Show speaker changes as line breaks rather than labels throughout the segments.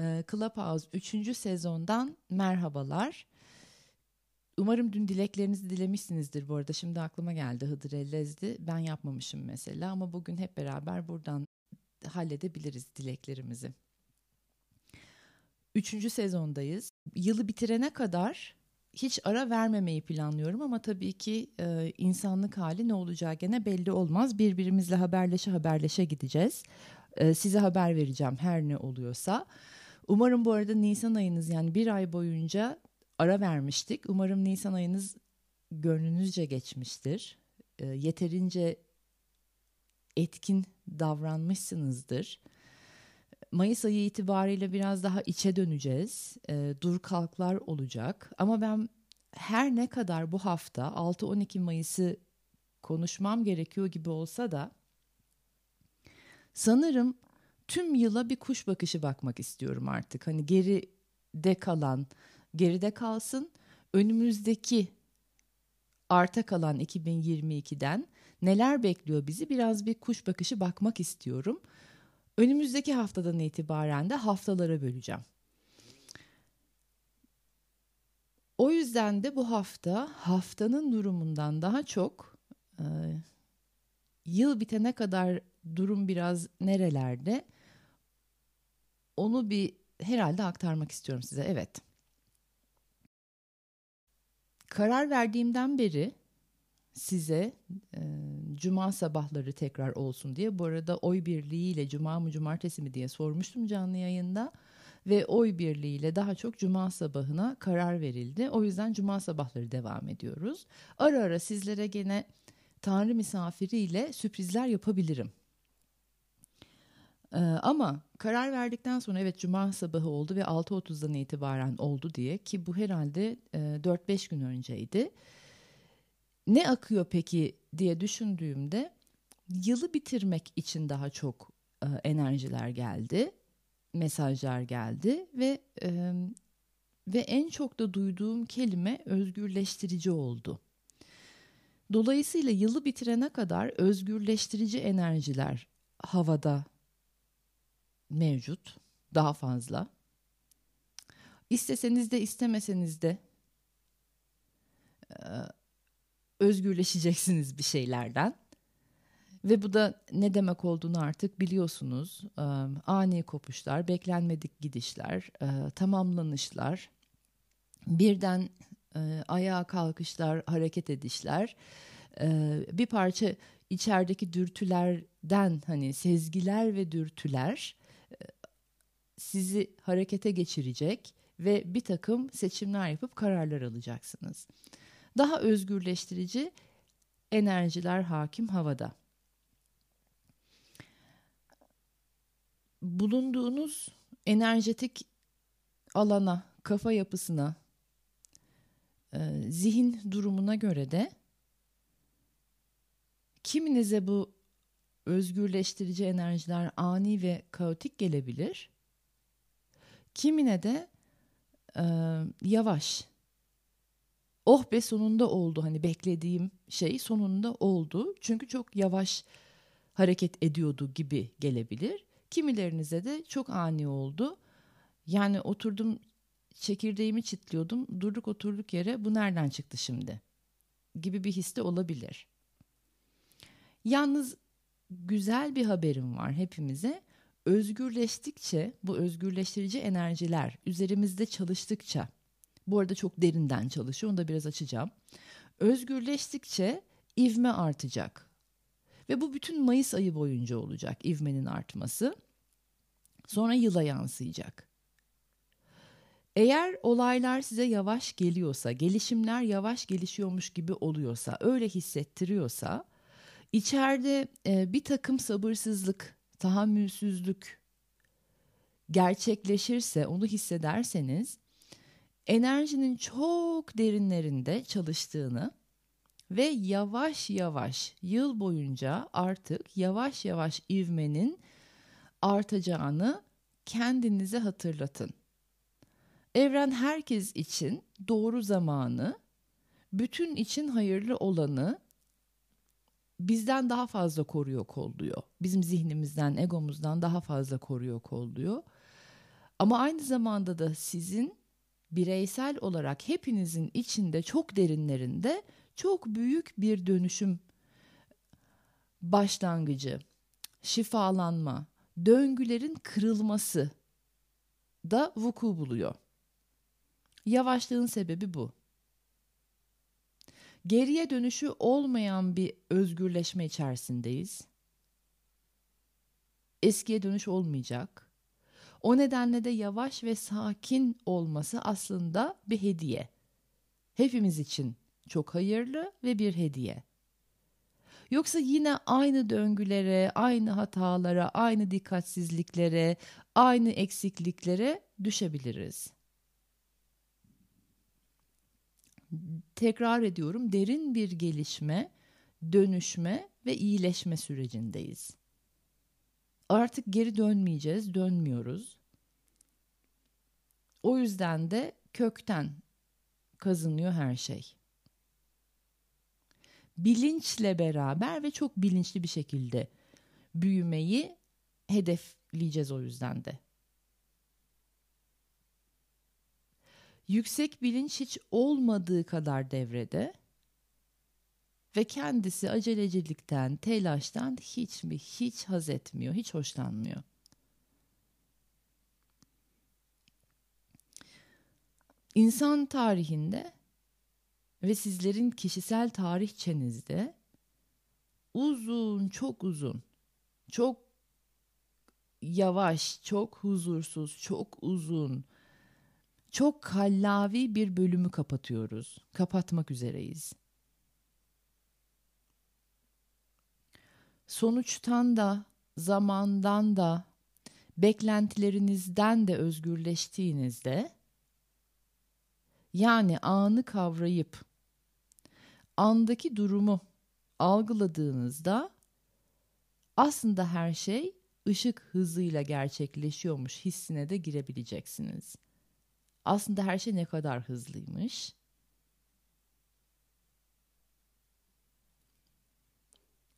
e, Clubhouse 3. sezondan merhabalar. Umarım dün dileklerinizi dilemişsinizdir bu arada. Şimdi aklıma geldi Hıdır Ellezdi. Ben yapmamışım mesela ama bugün hep beraber buradan halledebiliriz dileklerimizi. Üçüncü sezondayız. Yılı bitirene kadar hiç ara vermemeyi planlıyorum ama tabii ki e, insanlık hali ne olacağı gene belli olmaz. Birbirimizle haberleşe haberleşe gideceğiz. E, size haber vereceğim her ne oluyorsa. Umarım bu arada Nisan ayınız yani bir ay boyunca ara vermiştik. Umarım Nisan ayınız gönlünüzce geçmiştir. E, yeterince etkin davranmışsınızdır. Mayıs ayı itibariyle biraz daha içe döneceğiz. E, dur kalklar olacak. Ama ben her ne kadar bu hafta 6-12 Mayıs'ı konuşmam gerekiyor gibi olsa da sanırım tüm yıla bir kuş bakışı bakmak istiyorum artık. Hani geride kalan geride kalsın. Önümüzdeki arta kalan 2022'den neler bekliyor bizi biraz bir kuş bakışı bakmak istiyorum. Önümüzdeki haftadan itibaren de haftalara böleceğim. O yüzden de bu hafta haftanın durumundan daha çok e, yıl bitene kadar durum biraz nerelerde onu bir herhalde aktarmak istiyorum size. Evet. Karar verdiğimden beri size e, cuma sabahları tekrar olsun diye bu arada oy birliğiyle cuma mı cumartesi mi diye sormuştum canlı yayında ve oy birliğiyle daha çok cuma sabahına karar verildi. O yüzden cuma sabahları devam ediyoruz. Ara ara sizlere gene Tanrı misafiriyle sürprizler yapabilirim. Ee, ama karar verdikten sonra evet cuma sabahı oldu ve 6.30'dan itibaren oldu diye ki bu herhalde e, 4-5 gün önceydi. Ne akıyor peki diye düşündüğümde yılı bitirmek için daha çok e, enerjiler geldi, mesajlar geldi ve e, ve en çok da duyduğum kelime özgürleştirici oldu. Dolayısıyla yılı bitirene kadar özgürleştirici enerjiler havada mevcut, daha fazla. İsteseniz de istemeseniz de özgürleşeceksiniz bir şeylerden. Ve bu da ne demek olduğunu artık biliyorsunuz. Ani kopuşlar, beklenmedik gidişler, tamamlanışlar, birden ayağa kalkışlar, hareket edişler, bir parça içerideki dürtülerden hani sezgiler ve dürtüler sizi harekete geçirecek ve bir takım seçimler yapıp kararlar alacaksınız. Daha özgürleştirici enerjiler hakim havada. Bulunduğunuz enerjetik alana, kafa yapısına, e, zihin durumuna göre de kiminize bu özgürleştirici enerjiler ani ve kaotik gelebilir. Kimine de e, yavaş. Oh be sonunda oldu hani beklediğim şey sonunda oldu. Çünkü çok yavaş hareket ediyordu gibi gelebilir. Kimilerinize de çok ani oldu. Yani oturdum çekirdeğimi çitliyordum. Durduk oturduk yere bu nereden çıktı şimdi? Gibi bir his olabilir. Yalnız güzel bir haberim var hepimize. Özgürleştikçe bu özgürleştirici enerjiler üzerimizde çalıştıkça Bu arada çok derinden çalışıyor. Onu da biraz açacağım. Özgürleştikçe ivme artacak. Ve bu bütün Mayıs ayı boyunca olacak ivmenin artması. Sonra yıla yansıyacak. Eğer olaylar size yavaş geliyorsa, gelişimler yavaş gelişiyormuş gibi oluyorsa, öyle hissettiriyorsa, içeride bir takım sabırsızlık, tahammülsüzlük gerçekleşirse, onu hissederseniz, enerjinin çok derinlerinde çalıştığını ve yavaş yavaş yıl boyunca artık yavaş yavaş ivmenin artacağını kendinize hatırlatın. Evren herkes için doğru zamanı, bütün için hayırlı olanı bizden daha fazla koruyor kolluyor. Bizim zihnimizden, egomuzdan daha fazla koruyor kolluyor. Ama aynı zamanda da sizin bireysel olarak hepinizin içinde çok derinlerinde çok büyük bir dönüşüm başlangıcı, şifalanma, döngülerin kırılması da vuku buluyor. Yavaşlığın sebebi bu. Geriye dönüşü olmayan bir özgürleşme içerisindeyiz. Eskiye dönüş olmayacak. O nedenle de yavaş ve sakin olması aslında bir hediye. Hepimiz için çok hayırlı ve bir hediye. Yoksa yine aynı döngülere, aynı hatalara, aynı dikkatsizliklere, aynı eksikliklere düşebiliriz. Tekrar ediyorum, derin bir gelişme, dönüşme ve iyileşme sürecindeyiz. Artık geri dönmeyeceğiz, dönmüyoruz. O yüzden de kökten kazınıyor her şey bilinçle beraber ve çok bilinçli bir şekilde büyümeyi hedefleyeceğiz o yüzden de. Yüksek bilinç hiç olmadığı kadar devrede ve kendisi acelecilikten, telaştan hiç mi hiç haz etmiyor, hiç hoşlanmıyor. İnsan tarihinde ve sizlerin kişisel tarihçenizde uzun, çok uzun, çok yavaş, çok huzursuz, çok uzun, çok kallavi bir bölümü kapatıyoruz. Kapatmak üzereyiz. Sonuçtan da, zamandan da, beklentilerinizden de özgürleştiğinizde yani anı kavrayıp andaki durumu algıladığınızda aslında her şey ışık hızıyla gerçekleşiyormuş hissine de girebileceksiniz. Aslında her şey ne kadar hızlıymış.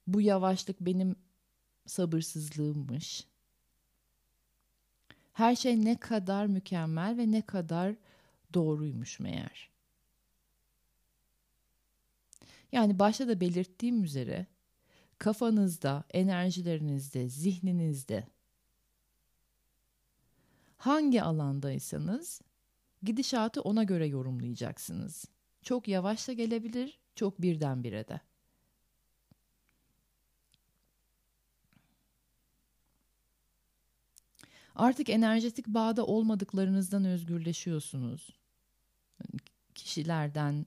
Bu yavaşlık benim sabırsızlığımmış. Her şey ne kadar mükemmel ve ne kadar doğruymuş meğer. Yani başta da belirttiğim üzere kafanızda, enerjilerinizde, zihninizde hangi alandaysanız gidişatı ona göre yorumlayacaksınız. Çok yavaş da gelebilir, çok birdenbire de. Artık enerjetik bağda olmadıklarınızdan özgürleşiyorsunuz. Kişilerden,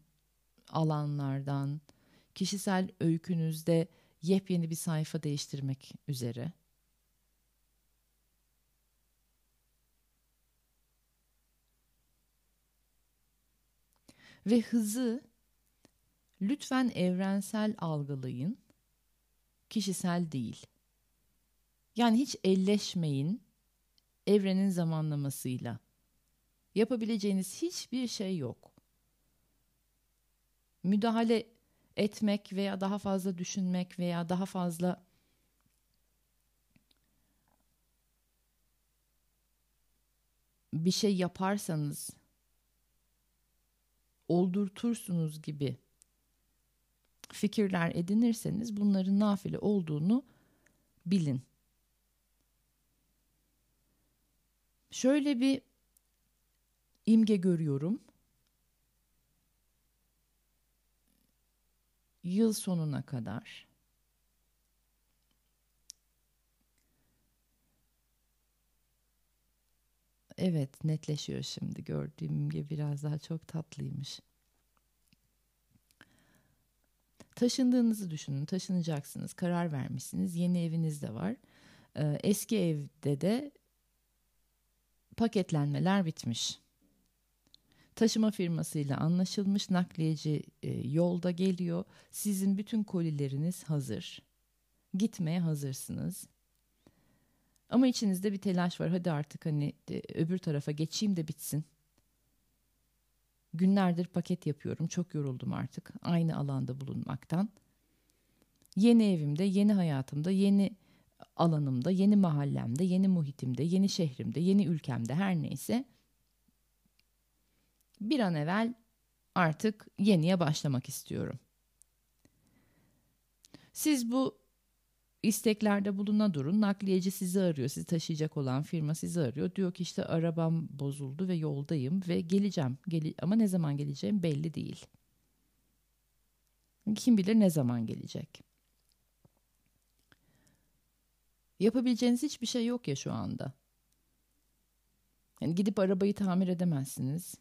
alanlardan, kişisel öykünüzde yepyeni bir sayfa değiştirmek üzere. Ve hızı lütfen evrensel algılayın, kişisel değil. Yani hiç elleşmeyin evrenin zamanlamasıyla. Yapabileceğiniz hiçbir şey yok. Müdahale etmek veya daha fazla düşünmek veya daha fazla bir şey yaparsanız oldurtursunuz gibi fikirler edinirseniz bunların nafile olduğunu bilin. Şöyle bir imge görüyorum. Yıl sonuna kadar Evet netleşiyor şimdi gördüğüm gibi biraz daha çok tatlıymış. Taşındığınızı düşünün taşınacaksınız karar vermişsiniz yeni eviniz de var. Ee, eski evde de paketlenmeler bitmiş. Taşıma firmasıyla anlaşılmış nakliyeci e, yolda geliyor. Sizin bütün kolileriniz hazır. Gitmeye hazırsınız. Ama içinizde bir telaş var. Hadi artık hani e, öbür tarafa geçeyim de bitsin. Günlerdir paket yapıyorum. Çok yoruldum artık aynı alanda bulunmaktan. Yeni evimde, yeni hayatımda, yeni alanımda, yeni mahallemde, yeni muhitimde, yeni şehrimde, yeni ülkemde her neyse bir an evvel artık yeniye başlamak istiyorum. Siz bu isteklerde buluna durun. Nakliyeci sizi arıyor. Sizi taşıyacak olan firma sizi arıyor. Diyor ki işte arabam bozuldu ve yoldayım ve geleceğim. Gel ama ne zaman geleceğim belli değil. Kim bilir ne zaman gelecek. Yapabileceğiniz hiçbir şey yok ya şu anda. Yani gidip arabayı tamir edemezsiniz.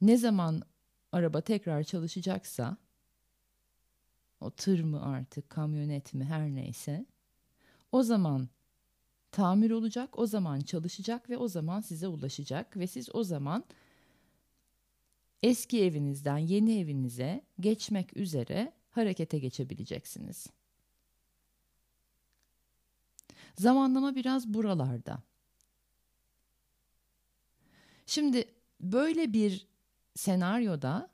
Ne zaman araba tekrar çalışacaksa o tır mı artık kamyonet mi her neyse o zaman tamir olacak o zaman çalışacak ve o zaman size ulaşacak ve siz o zaman eski evinizden yeni evinize geçmek üzere harekete geçebileceksiniz. Zamanlama biraz buralarda. Şimdi böyle bir senaryoda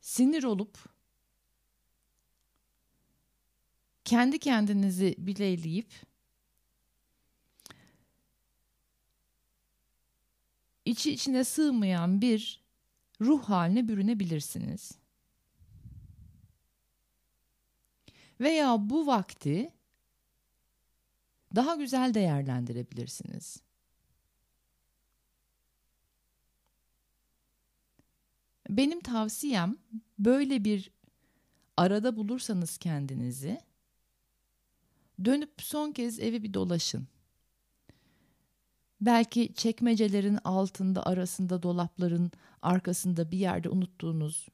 sinir olup kendi kendinizi bileyleyip içi içine sığmayan bir ruh haline bürünebilirsiniz. Veya bu vakti daha güzel değerlendirebilirsiniz. Benim tavsiyem böyle bir arada bulursanız kendinizi dönüp son kez evi bir dolaşın. Belki çekmecelerin altında, arasında, dolapların arkasında bir yerde unuttuğunuz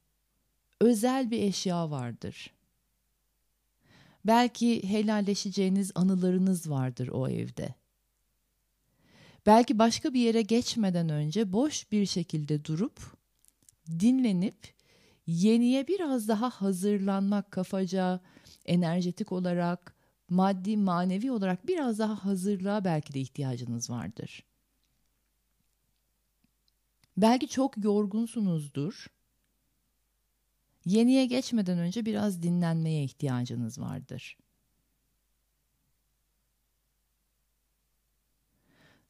özel bir eşya vardır. Belki helalleşeceğiniz anılarınız vardır o evde. Belki başka bir yere geçmeden önce boş bir şekilde durup dinlenip yeniye biraz daha hazırlanmak kafaca, enerjetik olarak, maddi manevi olarak biraz daha hazırlığa belki de ihtiyacınız vardır. Belki çok yorgunsunuzdur. Yeniye geçmeden önce biraz dinlenmeye ihtiyacınız vardır.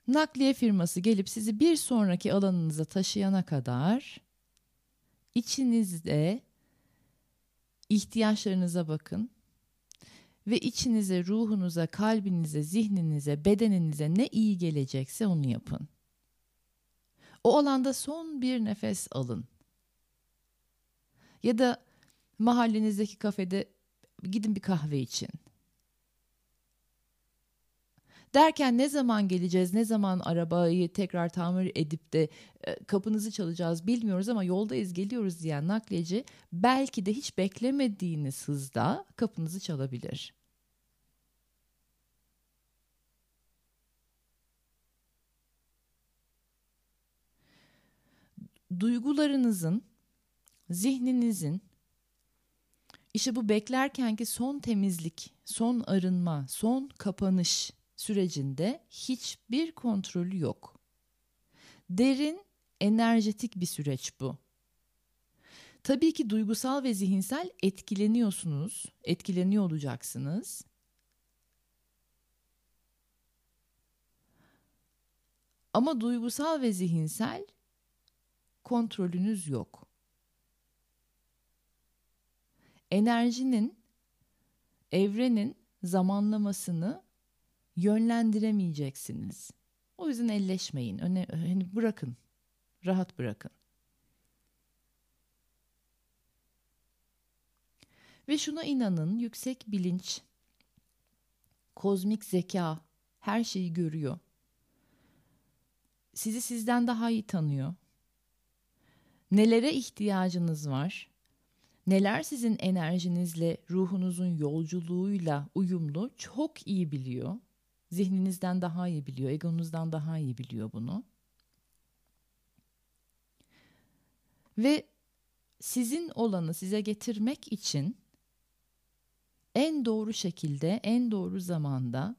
Nakliye firması gelip sizi bir sonraki alanınıza taşıyana kadar içinizde ihtiyaçlarınıza bakın ve içinize, ruhunuza, kalbinize, zihninize, bedeninize ne iyi gelecekse onu yapın. O alanda son bir nefes alın. Ya da mahallenizdeki kafede gidin bir kahve için. Derken ne zaman geleceğiz, ne zaman arabayı tekrar tamir edip de e, kapınızı çalacağız bilmiyoruz ama yoldayız geliyoruz diyen nakliyeci belki de hiç beklemediğiniz hızda kapınızı çalabilir. Duygularınızın, zihninizin işte bu beklerkenki son temizlik, son arınma, son kapanış sürecinde hiçbir kontrolü yok. Derin, enerjetik bir süreç bu. Tabii ki duygusal ve zihinsel etkileniyorsunuz, etkileniyor olacaksınız. Ama duygusal ve zihinsel kontrolünüz yok. Enerjinin, evrenin zamanlamasını yönlendiremeyeceksiniz. O yüzden elleşmeyin. Öne, hani bırakın. Rahat bırakın. Ve şuna inanın yüksek bilinç, kozmik zeka her şeyi görüyor. Sizi sizden daha iyi tanıyor. Nelere ihtiyacınız var? Neler sizin enerjinizle, ruhunuzun yolculuğuyla uyumlu çok iyi biliyor. Zihninizden daha iyi biliyor, egonuzdan daha iyi biliyor bunu. Ve sizin olanı size getirmek için en doğru şekilde, en doğru zamanda,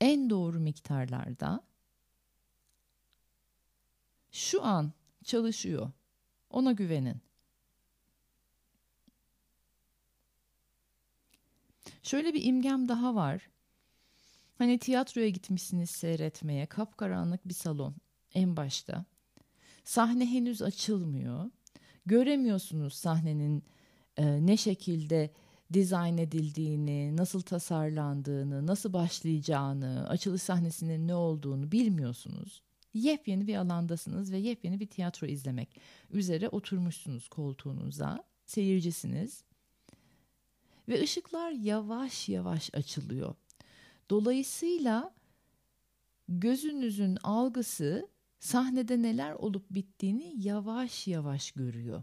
en doğru miktarlarda şu an çalışıyor. Ona güvenin. Şöyle bir imgem daha var. Hani tiyatroya gitmişsiniz seyretmeye, kapkaranlık bir salon en başta. Sahne henüz açılmıyor. Göremiyorsunuz sahnenin e, ne şekilde dizayn edildiğini, nasıl tasarlandığını, nasıl başlayacağını, açılış sahnesinin ne olduğunu bilmiyorsunuz. Yepyeni bir alandasınız ve yepyeni bir tiyatro izlemek üzere oturmuşsunuz koltuğunuza, seyircisiniz. Ve ışıklar yavaş yavaş açılıyor. Dolayısıyla gözünüzün algısı sahnede neler olup bittiğini yavaş yavaş görüyor.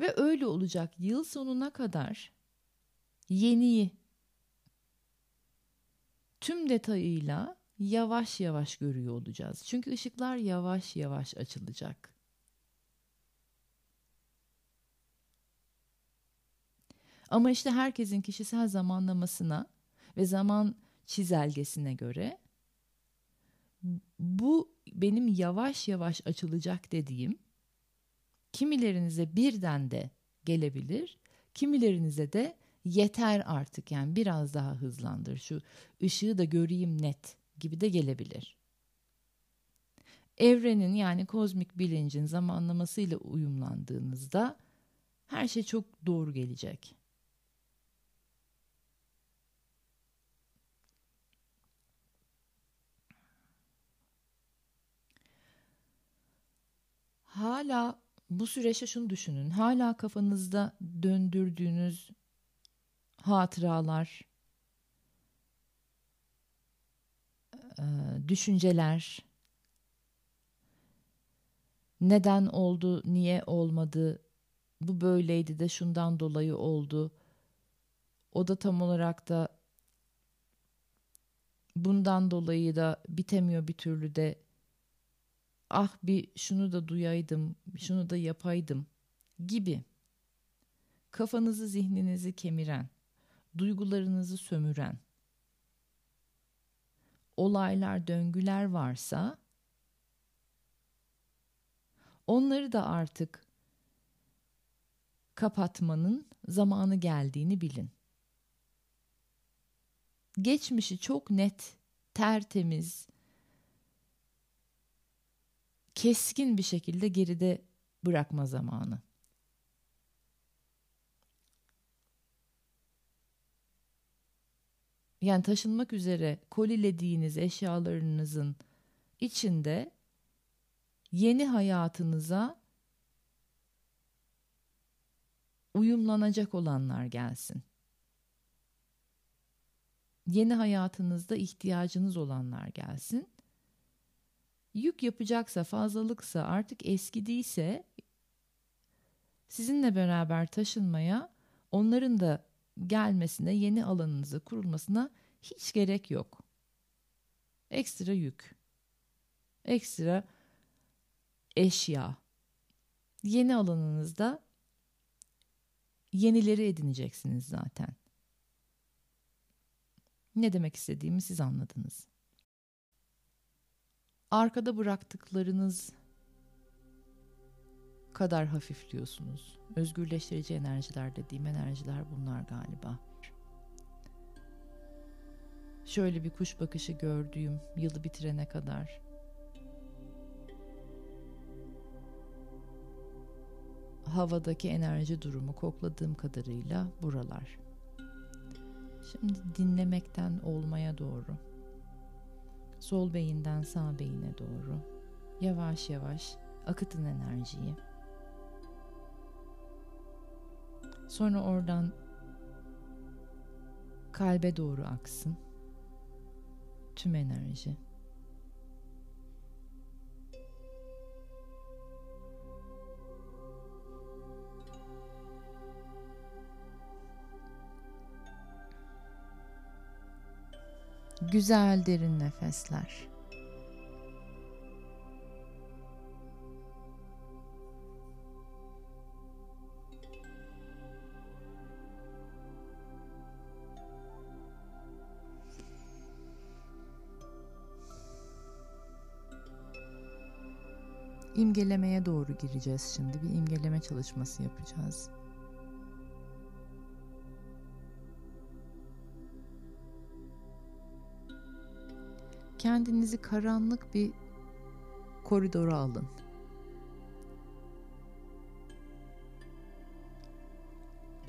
Ve öyle olacak yıl sonuna kadar yeniyi tüm detayıyla yavaş yavaş görüyor olacağız. Çünkü ışıklar yavaş yavaş açılacak. Ama işte herkesin kişisel zamanlamasına ve zaman çizelgesine göre bu benim yavaş yavaş açılacak dediğim kimilerinize birden de gelebilir, kimilerinize de yeter artık yani biraz daha hızlandır şu ışığı da göreyim net gibi de gelebilir. Evrenin yani kozmik bilincin zamanlamasıyla uyumlandığınızda her şey çok doğru gelecek. Hala bu süreçte şunu düşünün. Hala kafanızda döndürdüğünüz hatıralar, e, düşünceler, neden oldu, niye olmadı, bu böyleydi de şundan dolayı oldu. O da tam olarak da bundan dolayı da bitemiyor bir türlü de. Ah bir şunu da duyaydım, şunu da yapaydım gibi. Kafanızı zihninizi kemiren, duygularınızı sömüren olaylar, döngüler varsa onları da artık kapatmanın zamanı geldiğini bilin. Geçmişi çok net, tertemiz, keskin bir şekilde geride bırakma zamanı. Yani taşınmak üzere kolilediğiniz eşyalarınızın içinde yeni hayatınıza uyumlanacak olanlar gelsin. Yeni hayatınızda ihtiyacınız olanlar gelsin yük yapacaksa, fazlalıksa, artık eskidiyse sizinle beraber taşınmaya, onların da gelmesine, yeni alanınızı kurulmasına hiç gerek yok. Ekstra yük. Ekstra eşya. Yeni alanınızda yenileri edineceksiniz zaten. Ne demek istediğimi siz anladınız arkada bıraktıklarınız kadar hafifliyorsunuz. Özgürleştirici enerjiler dediğim enerjiler bunlar galiba. Şöyle bir kuş bakışı gördüğüm yılı bitirene kadar havadaki enerji durumu kokladığım kadarıyla buralar. Şimdi dinlemekten olmaya doğru sol beyinden sağ beyine doğru yavaş yavaş akıtın enerjiyi. Sonra oradan kalbe doğru aksın. Tüm enerji. Güzel derin nefesler. İmgelemeye doğru gireceğiz şimdi. Bir imgeleme çalışması yapacağız. Kendinizi karanlık bir koridora alın.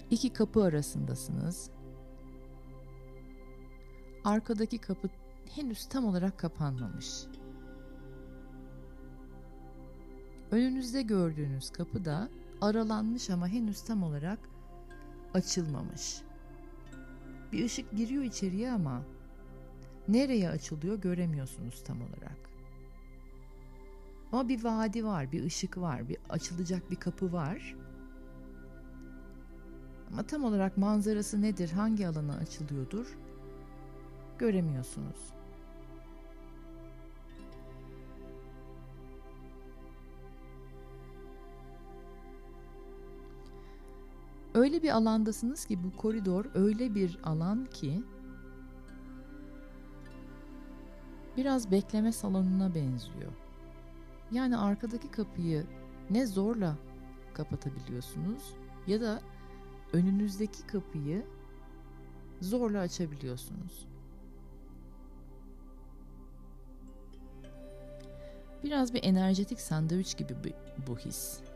İki kapı arasındasınız. Arkadaki kapı henüz tam olarak kapanmamış. Önünüzde gördüğünüz kapı da aralanmış ama henüz tam olarak açılmamış. Bir ışık giriyor içeriye ama nereye açılıyor göremiyorsunuz tam olarak. Ama bir vadi var, bir ışık var, bir açılacak bir kapı var. Ama tam olarak manzarası nedir, hangi alana açılıyordur göremiyorsunuz. Öyle bir alandasınız ki bu koridor öyle bir alan ki biraz bekleme salonuna benziyor. Yani arkadaki kapıyı ne zorla kapatabiliyorsunuz ya da önünüzdeki kapıyı zorla açabiliyorsunuz. Biraz bir enerjetik sandviç gibi bu his.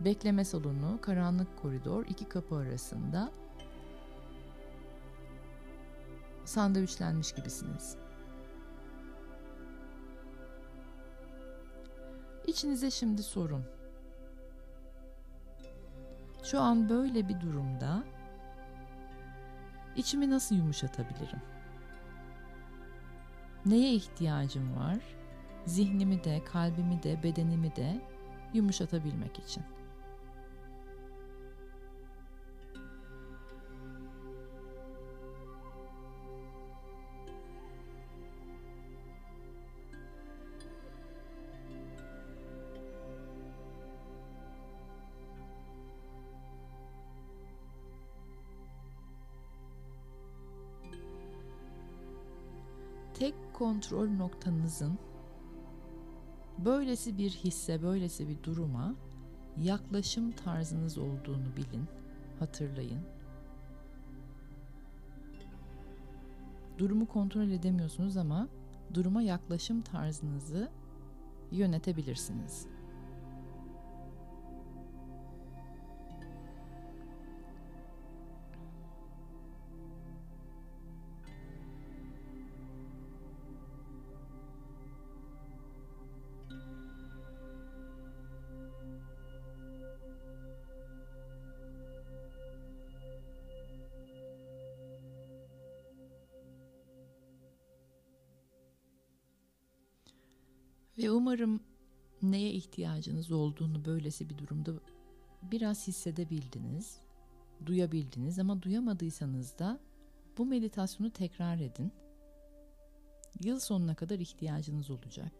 Bekleme salonu, karanlık koridor, iki kapı arasında sandviçlenmiş gibisiniz. İçinize şimdi sorun. Şu an böyle bir durumda içimi nasıl yumuşatabilirim? Neye ihtiyacım var? Zihnimi de, kalbimi de, bedenimi de yumuşatabilmek için. Tek kontrol noktanızın böylesi bir hisse, böylesi bir duruma yaklaşım tarzınız olduğunu bilin, hatırlayın. Durumu kontrol edemiyorsunuz ama duruma yaklaşım tarzınızı yönetebilirsiniz. Umarım neye ihtiyacınız olduğunu böylesi bir durumda biraz hissedebildiniz, duyabildiniz ama duyamadıysanız da bu meditasyonu tekrar edin. Yıl sonuna kadar ihtiyacınız olacak.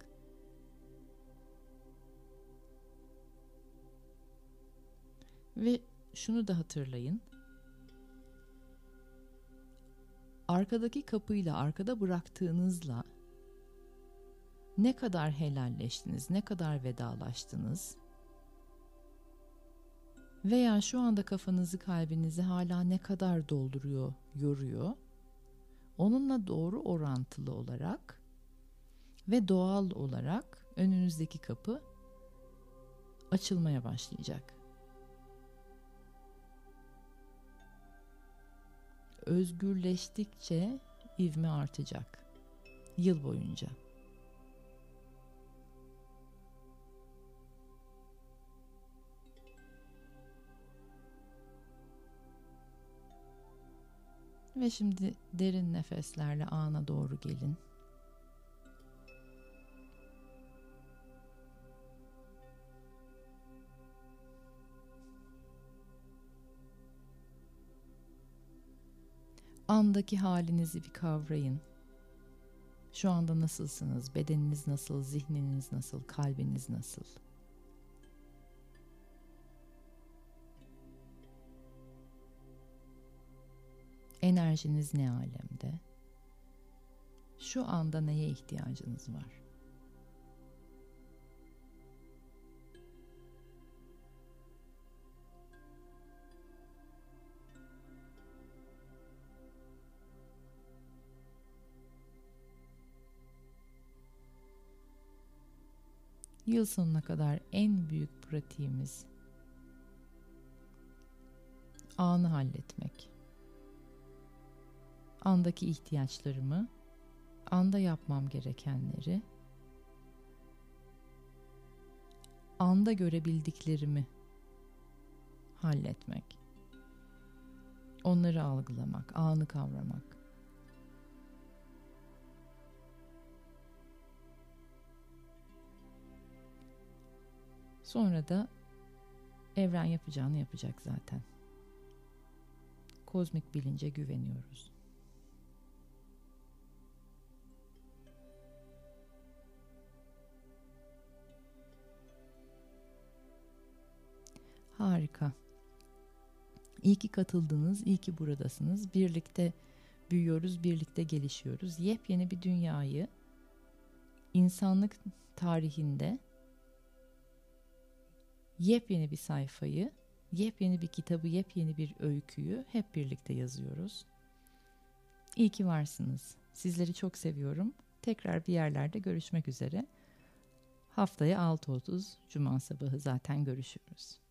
Ve şunu da hatırlayın. Arkadaki kapıyla arkada bıraktığınızla ne kadar helalleştiniz, ne kadar vedalaştınız? Veya şu anda kafanızı, kalbinizi hala ne kadar dolduruyor, yoruyor? Onunla doğru orantılı olarak ve doğal olarak önünüzdeki kapı açılmaya başlayacak. Özgürleştikçe ivme artacak yıl boyunca. Ve şimdi derin nefeslerle ana doğru gelin. Andaki halinizi bir kavrayın. Şu anda nasılsınız? Bedeniniz nasıl? Zihniniz nasıl? Kalbiniz nasıl? Enerjiniz ne alemde? Şu anda neye ihtiyacınız var? Yıl sonuna kadar en büyük pratiğimiz anı halletmek andaki ihtiyaçlarımı, anda yapmam gerekenleri, anda görebildiklerimi halletmek. Onları algılamak, anı kavramak. Sonra da evren yapacağını yapacak zaten. Kozmik bilince güveniyoruz. Harika. İyi ki katıldınız, iyi ki buradasınız. Birlikte büyüyoruz, birlikte gelişiyoruz. Yepyeni bir dünyayı insanlık tarihinde yepyeni bir sayfayı, yepyeni bir kitabı, yepyeni bir öyküyü hep birlikte yazıyoruz. İyi ki varsınız. Sizleri çok seviyorum. Tekrar bir yerlerde görüşmek üzere. Haftaya 6.30 Cuma sabahı zaten görüşürüz.